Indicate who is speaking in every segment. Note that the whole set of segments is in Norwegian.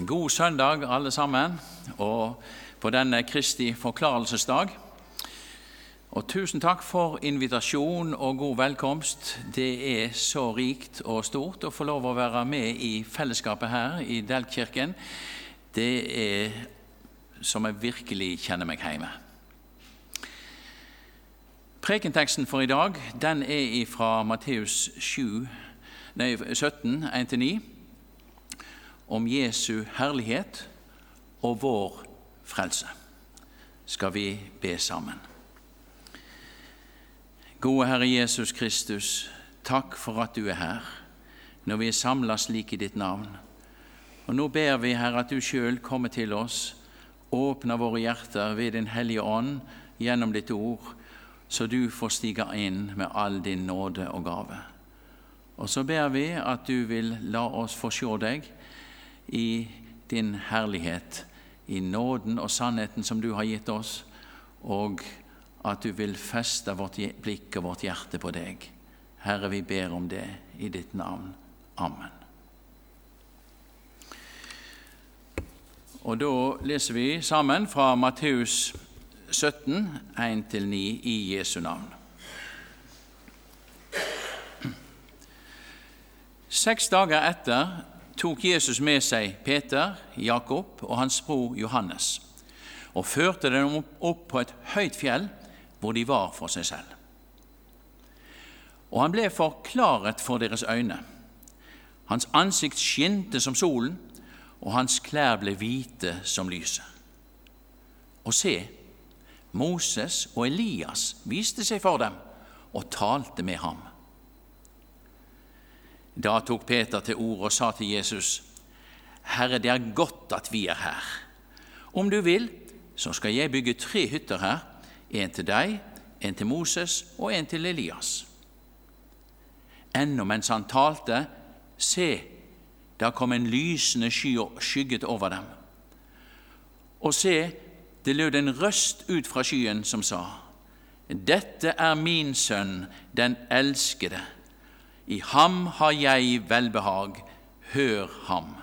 Speaker 1: God søndag, alle sammen, og på denne Kristi forklarelsesdag. Og tusen takk for invitasjon og god velkomst. Det er så rikt og stort å få lov å være med i fellesskapet her i Delkirken. Det er som jeg virkelig kjenner meg hjemme. Prekenteksten for i dag den er fra Matteus 7, nei, 17, 1-9 om Jesu herlighet og vår frelse. Skal vi be sammen. Gode Herre Jesus Kristus, takk for at du er her når vi er samla slik i ditt navn. Og Nå ber vi, Herre, at du sjøl kommer til oss, åpner våre hjerter ved Din Hellige Ånd gjennom ditt ord, så du får stige inn med all din nåde og gave. Og så ber vi at du vil la oss få se deg i din herlighet, i nåden og sannheten som du har gitt oss, og at du vil feste vårt blikk og vårt hjerte på deg. Herre, vi ber om det i ditt navn. Amen. Og Da leser vi sammen fra Matteus 17, 1-9 i Jesu navn. Seks dager etter tok Jesus med seg Peter, Jakob og hans bror Johannes og førte dem opp på et høyt fjell hvor de var for seg selv. Og han ble forklaret for deres øyne. Hans ansikt skinte som solen, og hans klær ble hvite som lyset. Og se, Moses og Elias viste seg for dem og talte med ham. Da tok Peter til orde og sa til Jesus, Herre, det er godt at vi er her. Om du vil, så skal jeg bygge tre hytter her, en til deg, en til Moses og en til Elias. Ennå mens han talte, se, da kom en lysende sky og skygget over dem. Og se, det lød en røst ut fra skyen som sa, Dette er min sønn, den elskede i ham har jeg velbehag, hør ham.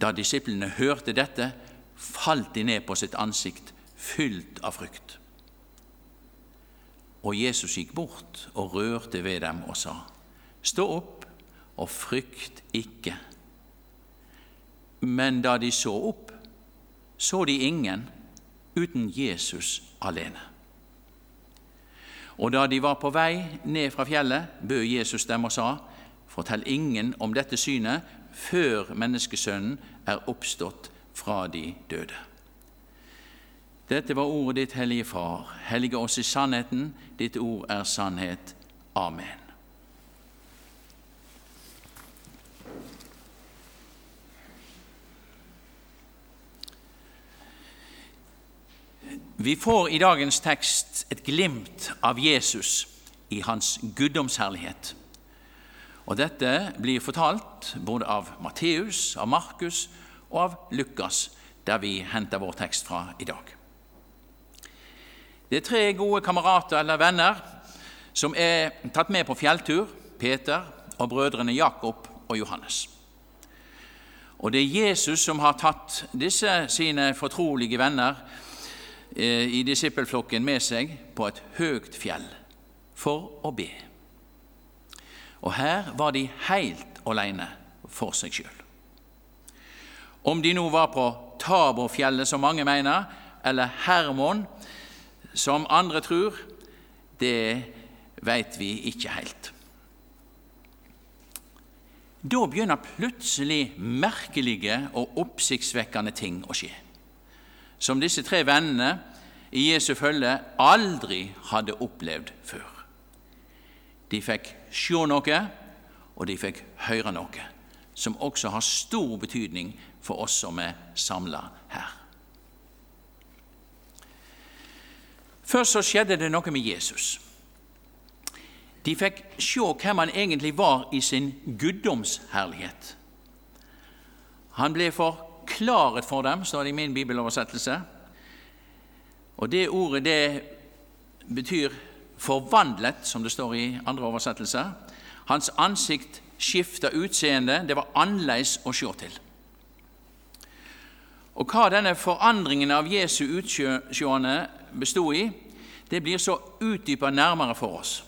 Speaker 1: Da disiplene hørte dette, falt de ned på sitt ansikt, fylt av frykt. Og Jesus gikk bort og rørte ved dem og sa, Stå opp og frykt ikke. Men da de så opp, så de ingen uten Jesus alene. Og da de var på vei ned fra fjellet, bød Jesus dem og sa:" Fortell ingen om dette synet før menneskesønnen er oppstått fra de døde. Dette var ordet ditt, Hellige Far. Hellige oss i sannheten. Ditt ord er sannhet. Amen. Vi får i dagens tekst et glimt av Jesus i hans guddomsherlighet. Og Dette blir fortalt både av Matteus, av Markus og av Lukas, der vi henter vår tekst fra i dag. Det er tre gode kamerater eller venner som er tatt med på fjelltur, Peter og brødrene Jakob og Johannes. Og Det er Jesus som har tatt disse sine fortrolige venner i disippelflokken med seg på et høyt fjell for å be. Og her var de helt alene for seg sjøl. Om de nå var på Taborfjellet, som mange mener, eller Hermon, som andre tror, det veit vi ikke helt. Da begynner plutselig merkelige og oppsiktsvekkende ting å skje som disse tre vennene i Jesu følge aldri hadde opplevd før. De fikk se noe, og de fikk høre noe, som også har stor betydning for oss som er samla her. Først så skjedde det noe med Jesus. De fikk se hvem han egentlig var i sin guddomsherlighet. Han ble for klarhet for dem, står det i min bibeloversettelse. Og det ordet det betyr forvandlet, som det står i andre oversettelser. Hans ansikt skifta utseende, det var annerledes å se til. Og hva denne forandringen av Jesu utsjående bestod i, det blir så utdypa nærmere for oss.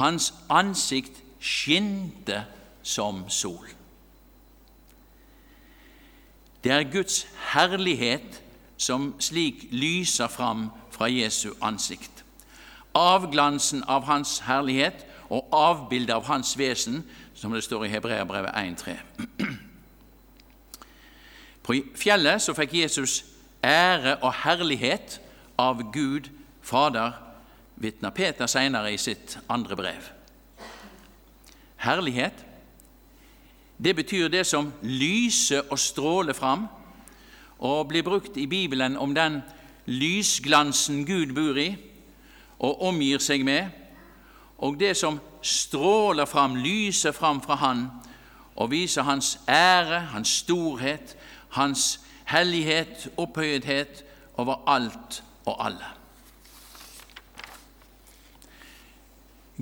Speaker 1: Hans ansikt skinte som sol. Det er Guds herlighet som slik lyser fram fra Jesu ansikt. Avglansen av Hans herlighet og avbildet av Hans vesen, som det står i Hebreabrevet 1.3. På fjellet så fikk Jesus ære og herlighet av Gud Fader, vitner Peter senere i sitt andre brev. Herlighet, det betyr det som lyser og stråler fram, og blir brukt i Bibelen om den lysglansen Gud bor i og omgir seg med, og det som stråler fram, lyser fram fra Han og viser Hans ære, Hans storhet, Hans hellighet, opphøyethet over alt og alle.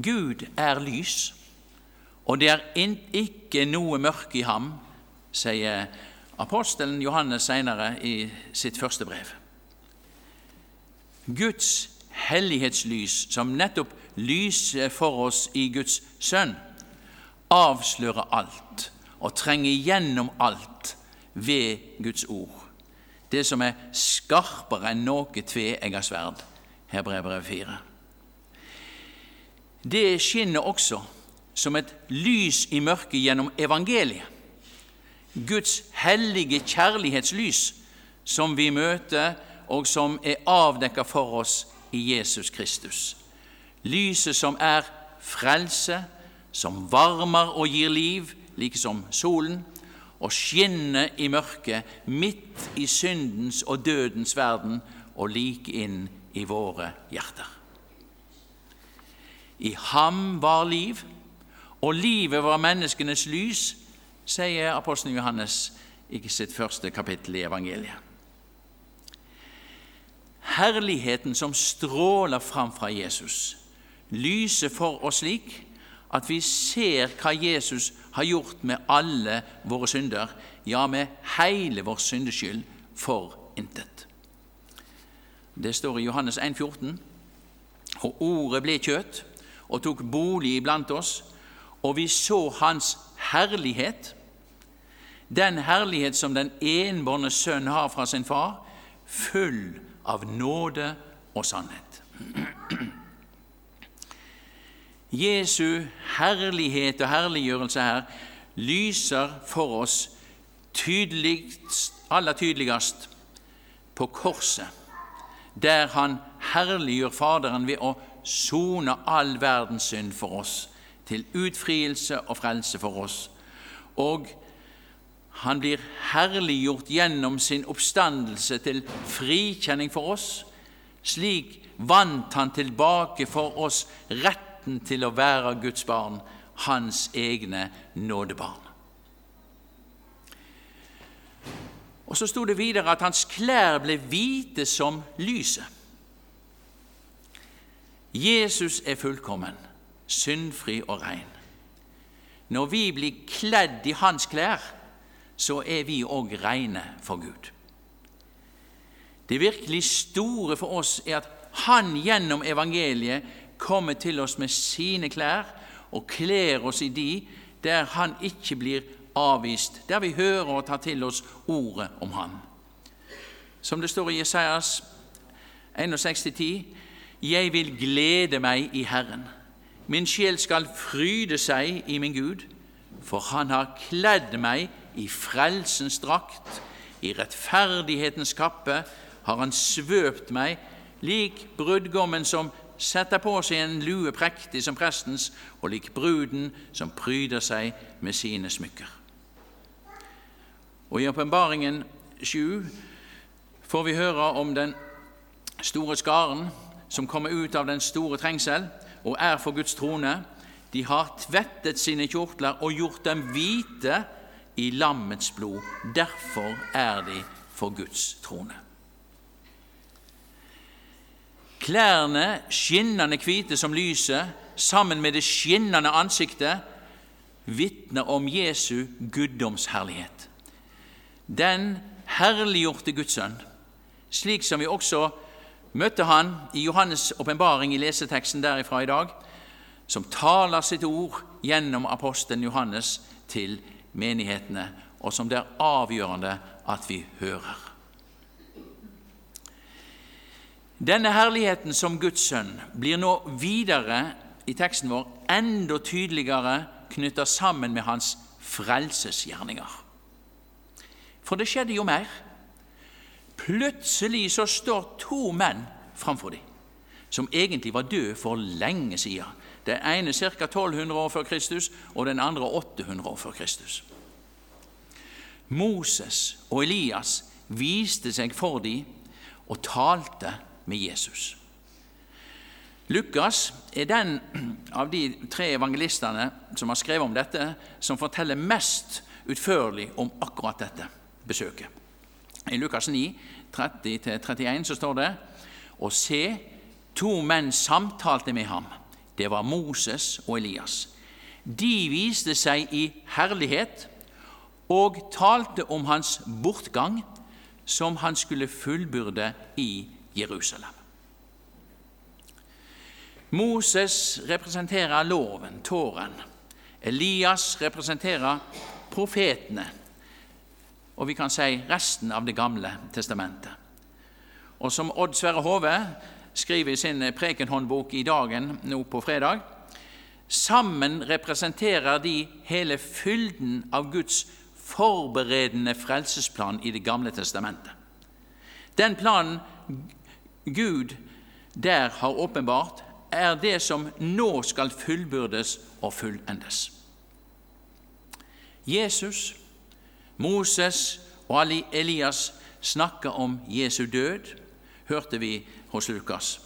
Speaker 1: Gud er lys, og det er ikke noe mørke i ham, sier apostelen Johannes senere i sitt første brev. Guds hellighetslys, som nettopp lyser for oss i Guds sønn, avslører alt og trenger gjennom alt ved Guds ord. Det som er skarpere enn noe tveegget sverd. brev 4. Det skinner også som et lys i mørket gjennom evangeliet. Guds hellige kjærlighetslys som vi møter, og som er avdekka for oss i Jesus Kristus. Lyset som er frelse, som varmer og gir liv, like som solen, og skinner i mørket, midt i syndens og dødens verden, og like inn i våre hjerter. I ham var liv, og livet var menneskenes lys, sier apostelen Johannes i sitt første kapittel i evangeliet. Herligheten som stråler fram fra Jesus, lyser for oss slik at vi ser hva Jesus har gjort med alle våre synder, ja, med hele vår syndeskyld, for intet. Det står i Johannes 1, 14, og ordet ble kjøtt og tok bolig iblant oss, og vi så Hans herlighet, den herlighet som den enbårne sønn har fra sin far, full av nåde og sannhet. Jesu herlighet og herliggjørelse her lyser for oss tydeligst, aller tydeligst på korset, der han herliggjør Faderen ved å sone all verdens synd for oss, til utfrielse og frelse for oss. Og han blir herliggjort gjennom sin oppstandelse til frikjenning for oss. Slik vant han tilbake for oss retten til å være Guds barn, hans egne nådebarn. Og Så sto det videre at hans klær ble hvite som lyset. Jesus er fullkommen, syndfri og rein. Når vi blir kledd i hans klær, så er vi òg reine for Gud. Det virkelig store for oss er at Han gjennom evangeliet kommer til oss med sine klær og kler oss i de der Han ikke blir avvist, der vi hører og tar til oss ordet om Han. Som det står i Jesajas 61,10.: jeg vil glede meg i Herren. Min sjel skal fryde seg i min Gud, for Han har kledd meg i frelsens drakt. I rettferdighetens kappe har Han svøpt meg, lik brudgommen som setter på seg en lue prektig som prestens, og lik bruden som pryder seg med sine smykker. Og I åpenbaringen 7 får vi høre om den store skaren som kommer ut av den store trengsel og er for Guds trone, de har tvettet sine kjortler og gjort dem hvite i lammets blod. Derfor er de for Guds trone. Klærne skinnende hvite som lyset, sammen med det skinnende ansiktet, vitner om Jesu guddomsherlighet. Den herliggjorte Guds sønn, slik som vi også møtte han i Johannes' åpenbaring i leseteksten derifra i dag, som taler sitt ord gjennom apostelen Johannes til menighetene, og som det er avgjørende at vi hører. Denne herligheten som Guds sønn blir nå videre i teksten vår enda tydeligere knytta sammen med hans frelsesgjerninger. For det skjedde jo mer. Plutselig så står to menn framfor dem, som egentlig var døde for lenge siden. Den ene ca. 1200 år før Kristus, og den andre 800 år før Kristus. Moses og Elias viste seg for dem og talte med Jesus. Lukas er den av de tre evangelistene som har skrevet om dette, som forteller mest utførlig om akkurat dette besøket. I Lukas 9, 30-31 så står det Og se, to menn samtalte med ham. Det var Moses og Elias. De viste seg i herlighet og talte om hans bortgang, som han skulle fullbyrde i Jerusalem. Moses representerer loven, tåren. Elias representerer profetene, og vi kan si resten av Det gamle testamentet. Og som Odd Sverre Hove skriver i sin prekenhåndbok i dagen nå på fredag, sammen representerer de hele fylden av Guds forberedende frelsesplan i Det gamle testamentet. Den planen Gud der har åpenbart, er det som nå skal fullbyrdes og fullendes. Jesus, Moses og Elias snakka om Jesu død, hørte vi hos Lukas,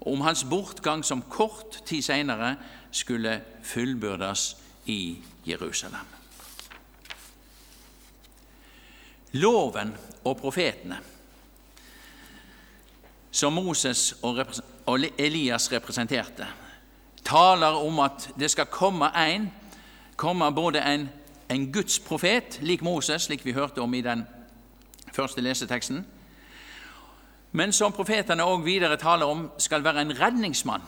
Speaker 1: og om hans bortgang som kort tid senere skulle fullbyrdes i Jerusalem. Loven og profetene som Moses og Elias representerte, taler om at det skal komme en, komme både en, en Guds profet, lik Moses, slik vi hørte om i den første leseteksten, men som profetene òg videre taler om, skal være en redningsmann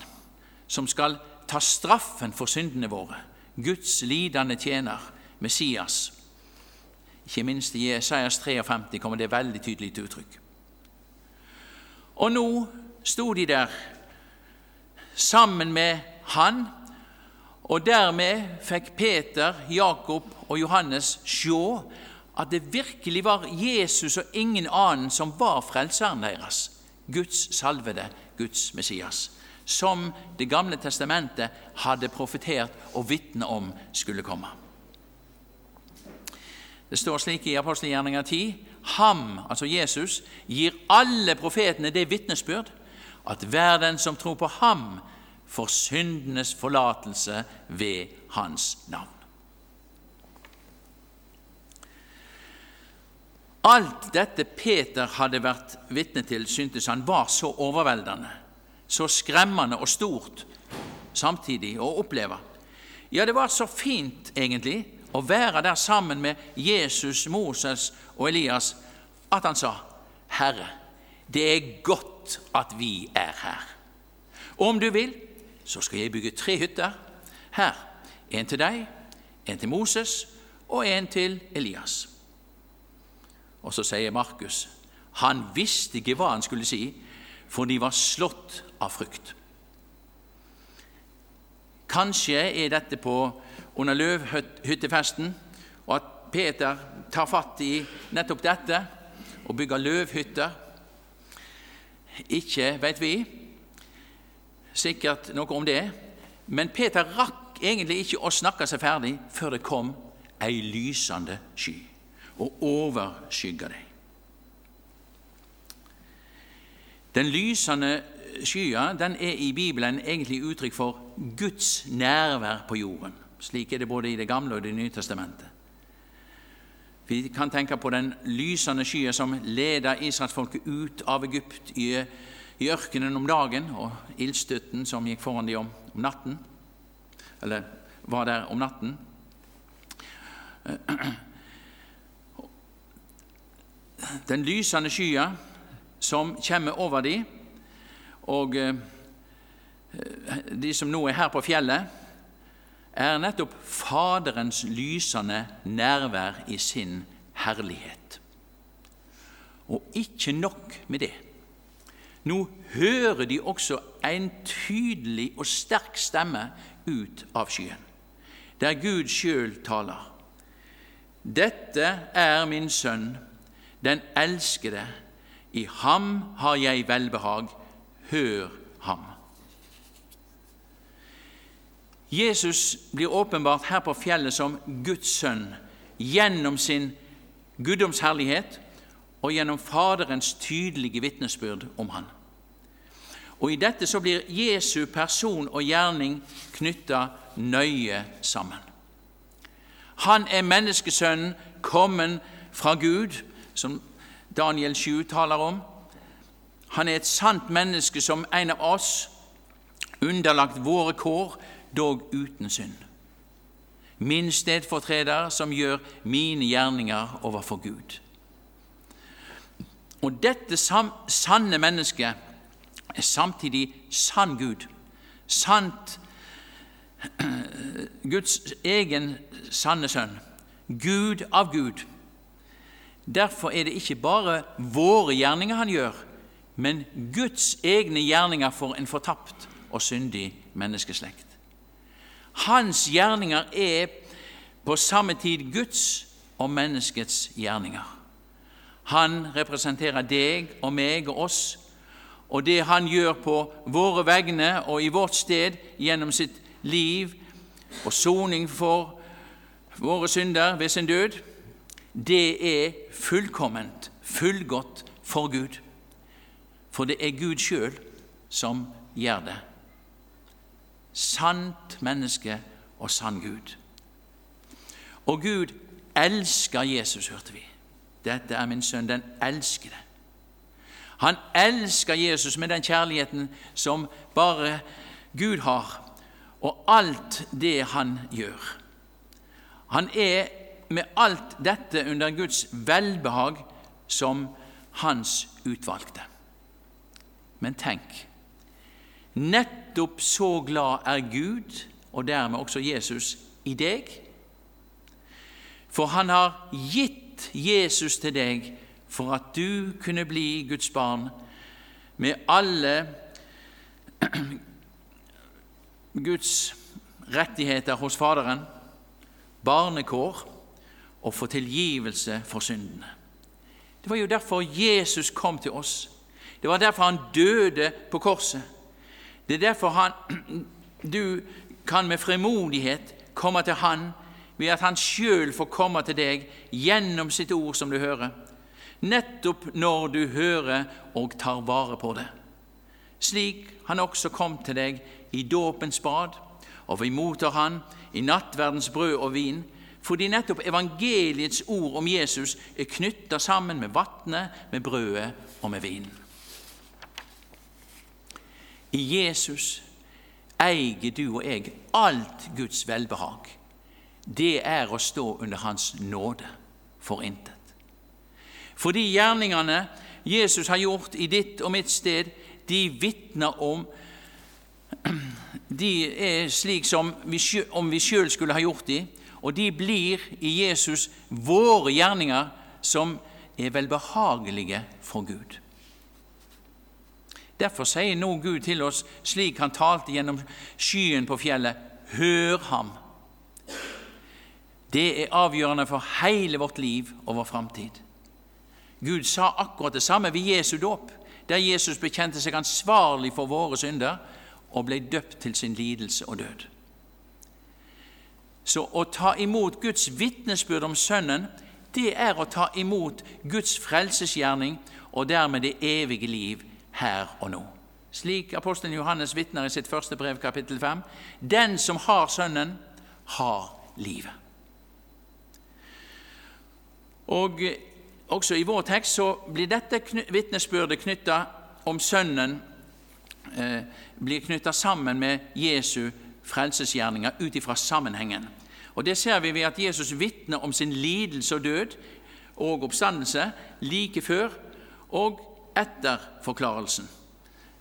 Speaker 1: som skal ta straffen for syndene våre. Guds lidende tjener, Messias. Ikke minst i Jesajas 53 kommer det veldig tydelig til uttrykk. Og nå sto de der sammen med han, og dermed fikk Peter, Jakob og Johannes se at det virkelig var Jesus og ingen annen som var frelseren deres, Guds salvede, Guds Messias, som Det gamle testamentet hadde profetert og vitne om skulle komme. Det står slik i apostelgjerninga 10 ham, altså Jesus, gir alle profetene det vitnesbyrd at hver den som tror på ham, får syndenes forlatelse ved hans navn. Alt dette Peter hadde vært vitne til, syntes han var så overveldende, så skremmende og stort samtidig å oppleve. Ja, det var så fint, egentlig, å være der sammen med Jesus, Moses og Elias at han sa, 'Herre, det er godt at vi er her.' Om du vil, så skal jeg bygge tre hytter her. En til deg, en til Moses og en til Elias. Og så sier Markus han visste ikke hva han skulle si, for de var slått av frykt. Kanskje er dette på under løvhyttefesten, og at Peter tar fatt i nettopp dette og bygger løvhytter. Ikke vet vi sikkert noe om det, men Peter rakk egentlig ikke å snakke seg ferdig før det kom ei lysende sky og overskygga dem. Den lysende skya den er i Bibelen egentlig uttrykk for Guds nærvær på jorden. Slik er det både i Det gamle og Det nye testamentet. Vi kan tenke på den lysende skya som leda israelsfolket ut av Egypt i, i, ørkenen om dagen, og ildstøtten som gikk foran dem om, om natten, eller var der om natten. Den lysende skya som kommer over dem, og eh, de som nå er her på fjellet, er nettopp Faderens lysende nærvær i sin herlighet. Og ikke nok med det. Nå hører de også en tydelig og sterk stemme ut av skyen, der Gud sjøl taler. Dette er min sønn, den elskede. I ham har jeg velbehag. Hør ham. Jesus blir åpenbart her på fjellet som Guds sønn gjennom sin guddomsherlighet og gjennom Faderens tydelige vitnesbyrd om han. Og I dette så blir Jesu person og gjerning knytta nøye sammen. Han er menneskesønnen kommen fra Gud, som Daniel 7 taler om. Han er et sant menneske som en av oss, underlagt våre kår, dog uten synd. Min stedfortreder som gjør mine gjerninger overfor Gud. Og dette sanne mennesket er samtidig sann Gud. Sant Guds egen sanne sønn. Gud av Gud. Derfor er det ikke bare våre gjerninger han gjør, men Guds egne gjerninger for en fortapt og syndig menneskeslekt. Hans gjerninger er på samme tid Guds og menneskets gjerninger. Han representerer deg og meg og oss, og det han gjør på våre vegne og i vårt sted gjennom sitt liv og soning for våre synder ved sin død, det er fullkomment, fullgodt for Gud. For det er Gud sjøl som gjør det sant menneske og sann Gud. Og Gud elsker Jesus, hørte vi. Dette er min sønn, den elskede. Han elsker Jesus med den kjærligheten som bare Gud har, og alt det han gjør. Han er med alt dette under Guds velbehag som hans utvalgte. Men tenk, Nettopp så glad er Gud, og dermed også Jesus, i deg. For han har gitt Jesus til deg for at du kunne bli Guds barn med alle Guds rettigheter hos Faderen, barnekår og få tilgivelse for syndene. Det var jo derfor Jesus kom til oss. Det var derfor han døde på korset. Det er derfor han, du kan med fremodighet komme til Han ved at Han sjøl får komme til deg gjennom sitt ord som du hører, nettopp når du hører og tar vare på det. Slik Han også kom til deg i dåpens bad, og vi mottar Han i nattverdens brød og vin, fordi nettopp evangeliets ord om Jesus er knytta sammen med vannet, med brødet og med vinen. I Jesus eier du og jeg alt Guds velbehag. Det er å stå under Hans nåde for intet. For de gjerningene Jesus har gjort i ditt og mitt sted, de vitner om De er slik som vi, om vi sjøl skulle ha gjort de, og de blir i Jesus våre gjerninger som er velbehagelige for Gud. Derfor sier nå Gud til oss, slik han talte gjennom skyen på fjellet, hør ham. Det er avgjørende for hele vårt liv og vår framtid. Gud sa akkurat det samme ved Jesu dåp, der Jesus bekjente seg ansvarlig for våre synder og ble døpt til sin lidelse og død. Så å ta imot Guds vitnesbyrd om Sønnen, det er å ta imot Guds frelsesgjerning og dermed det evige liv her og nå. Slik apostelen Johannes vitner i sitt første brev, kapittel 5. Den som har Sønnen, har livet. Og Også i vår tekst så blir dette vitnesbyrdet knytta om Sønnen eh, blir knytta sammen med Jesu frelsesgjerninger ut ifra sammenhengen. Og Det ser vi ved at Jesus vitner om sin lidelse og død og oppstandelse like før og etter forklarelsen,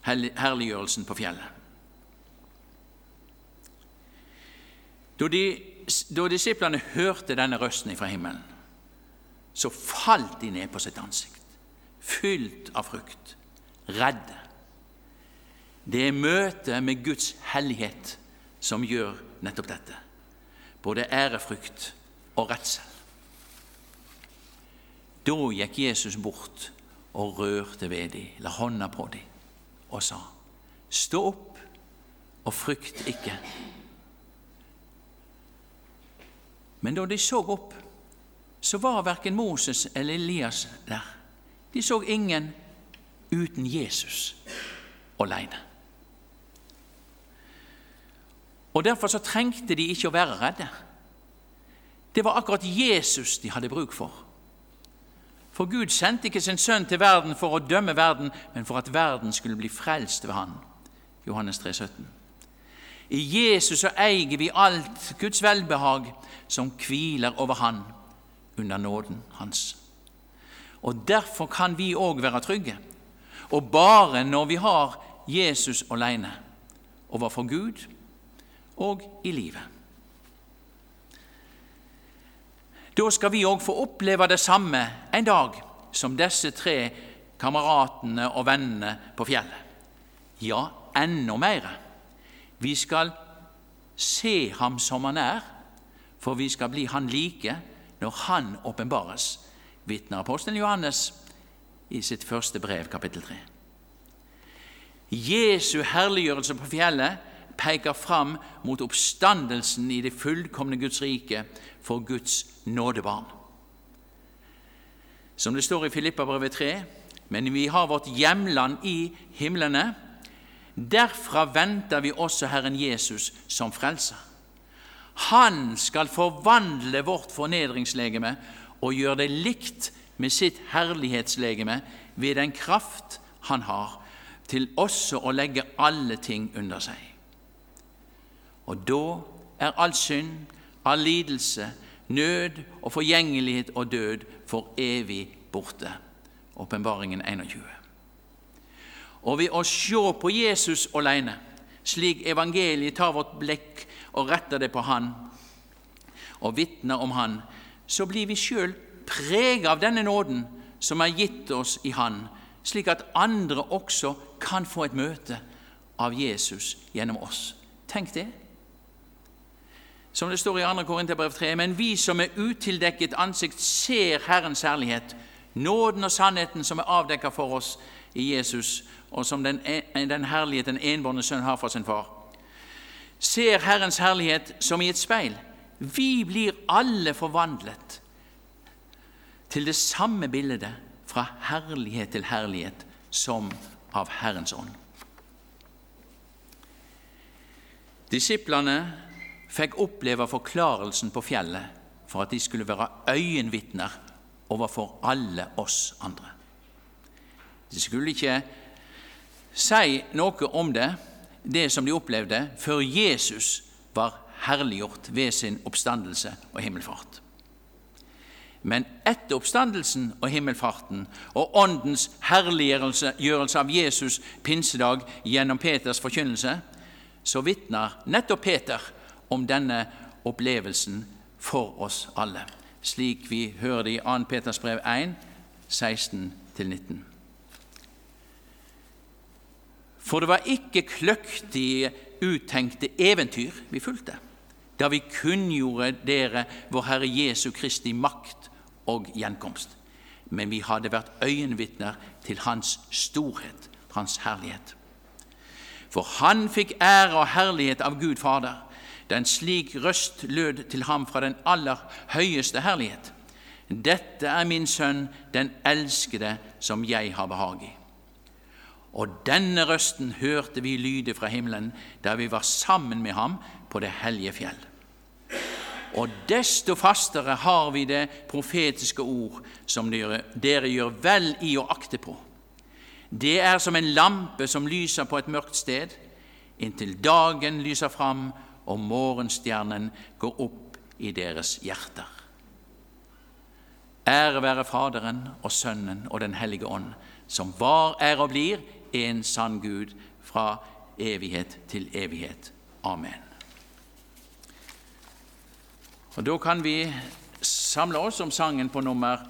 Speaker 1: herliggjørelsen på fjellet. Da, de, da disiplene hørte denne røsten fra himmelen, så falt de ned på sitt ansikt, fylt av frykt, redde. Det er møtet med Guds hellighet som gjør nettopp dette. Både ærefrykt og redsel. Da gikk Jesus bort og rørte ved dem, la hånda på dem og sa:" Stå opp og frykt ikke. Men da de så opp, så var verken Moses eller Elias der. De så ingen uten Jesus alene. Og Derfor så trengte de ikke å være redde. Det var akkurat Jesus de hadde bruk for. For Gud sendte ikke sin sønn til verden for å dømme verden, men for at verden skulle bli frelst ved han. Johannes 3, 17. I Jesus så eier vi alt Guds velbehag som hviler over Han under nåden Hans. Og Derfor kan vi òg være trygge, og bare når vi har Jesus alene overfor Gud og i livet. Da skal vi òg få oppleve det samme en dag som disse tre kameratene og vennene på fjellet. Ja, enda mer. Vi skal se ham som han er, for vi skal bli han like når han åpenbares, vitner apostelen Johannes i sitt første brev, kapittel 3. Jesu herliggjørelse på fjellet peker fram mot oppstandelsen i det fullkomne Guds rike for Guds nådebarn. Som det står i Filippabrevet 3.: Men vi har vårt hjemland i himlene. Derfra venter vi også Herren Jesus som frelser. Han skal forvandle vårt fornedringslegeme og gjøre det likt med sitt herlighetslegeme ved den kraft han har til også å legge alle ting under seg. Og da er all synd, all lidelse, nød og forgjengelighet og død for evig borte. Åpenbaringen 21. Og ved å se på Jesus alene, slik evangeliet tar vårt blikk og retter det på Han og vitner om Han, så blir vi sjøl preget av denne nåden som er gitt oss i Han, slik at andre også kan få et møte av Jesus gjennom oss. Tenk det! Som det står i 2. Korinterbrev 3.: Men vi som er utildekket ansikt, ser Herrens herlighet, nåden og sannheten som er avdekka for oss i Jesus, og som den, den herlighet den enbårne sønn har fra sin far. Ser Herrens herlighet som i et speil. Vi blir alle forvandlet til det samme bildet, fra herlighet til herlighet, som av Herrens ånd. Disiplene fikk oppleve forklarelsen på fjellet for at de skulle være øyenvitner overfor alle oss andre. De skulle ikke si noe om det, det som de opplevde, før Jesus var herliggjort ved sin oppstandelse og himmelfart. Men etter oppstandelsen og himmelfarten og Åndens herliggjørelse av Jesus pinsedag gjennom Peters forkynnelse, så vitner nettopp Peter om denne opplevelsen for oss alle, slik vi hører det i 2. Peters brev 1, 16-19. For det var ikke kløktige, uttenkte eventyr vi fulgte, da vi kunngjorde dere vår Herre Jesu Kristi makt og gjenkomst. Men vi hadde vært øyenvitner til Hans storhet, Hans herlighet. For Han fikk ære og herlighet av Gud Fader da en slik røst lød til ham fra den aller høyeste herlighet. Dette er min sønn, den elskede, som jeg har behag i. Og denne røsten hørte vi lyde fra himmelen da vi var sammen med ham på det hellige fjell. Og desto fastere har vi det profetiske ord som dere, dere gjør vel i å akte på. Det er som en lampe som lyser på et mørkt sted, inntil dagen lyser fram og morgenstjernen går opp i deres hjerter. Ære være Faderen og Sønnen og Den hellige ånd, som var, er og blir en sann Gud fra evighet til evighet. Amen. Og Da kan vi samle oss om sangen på nummer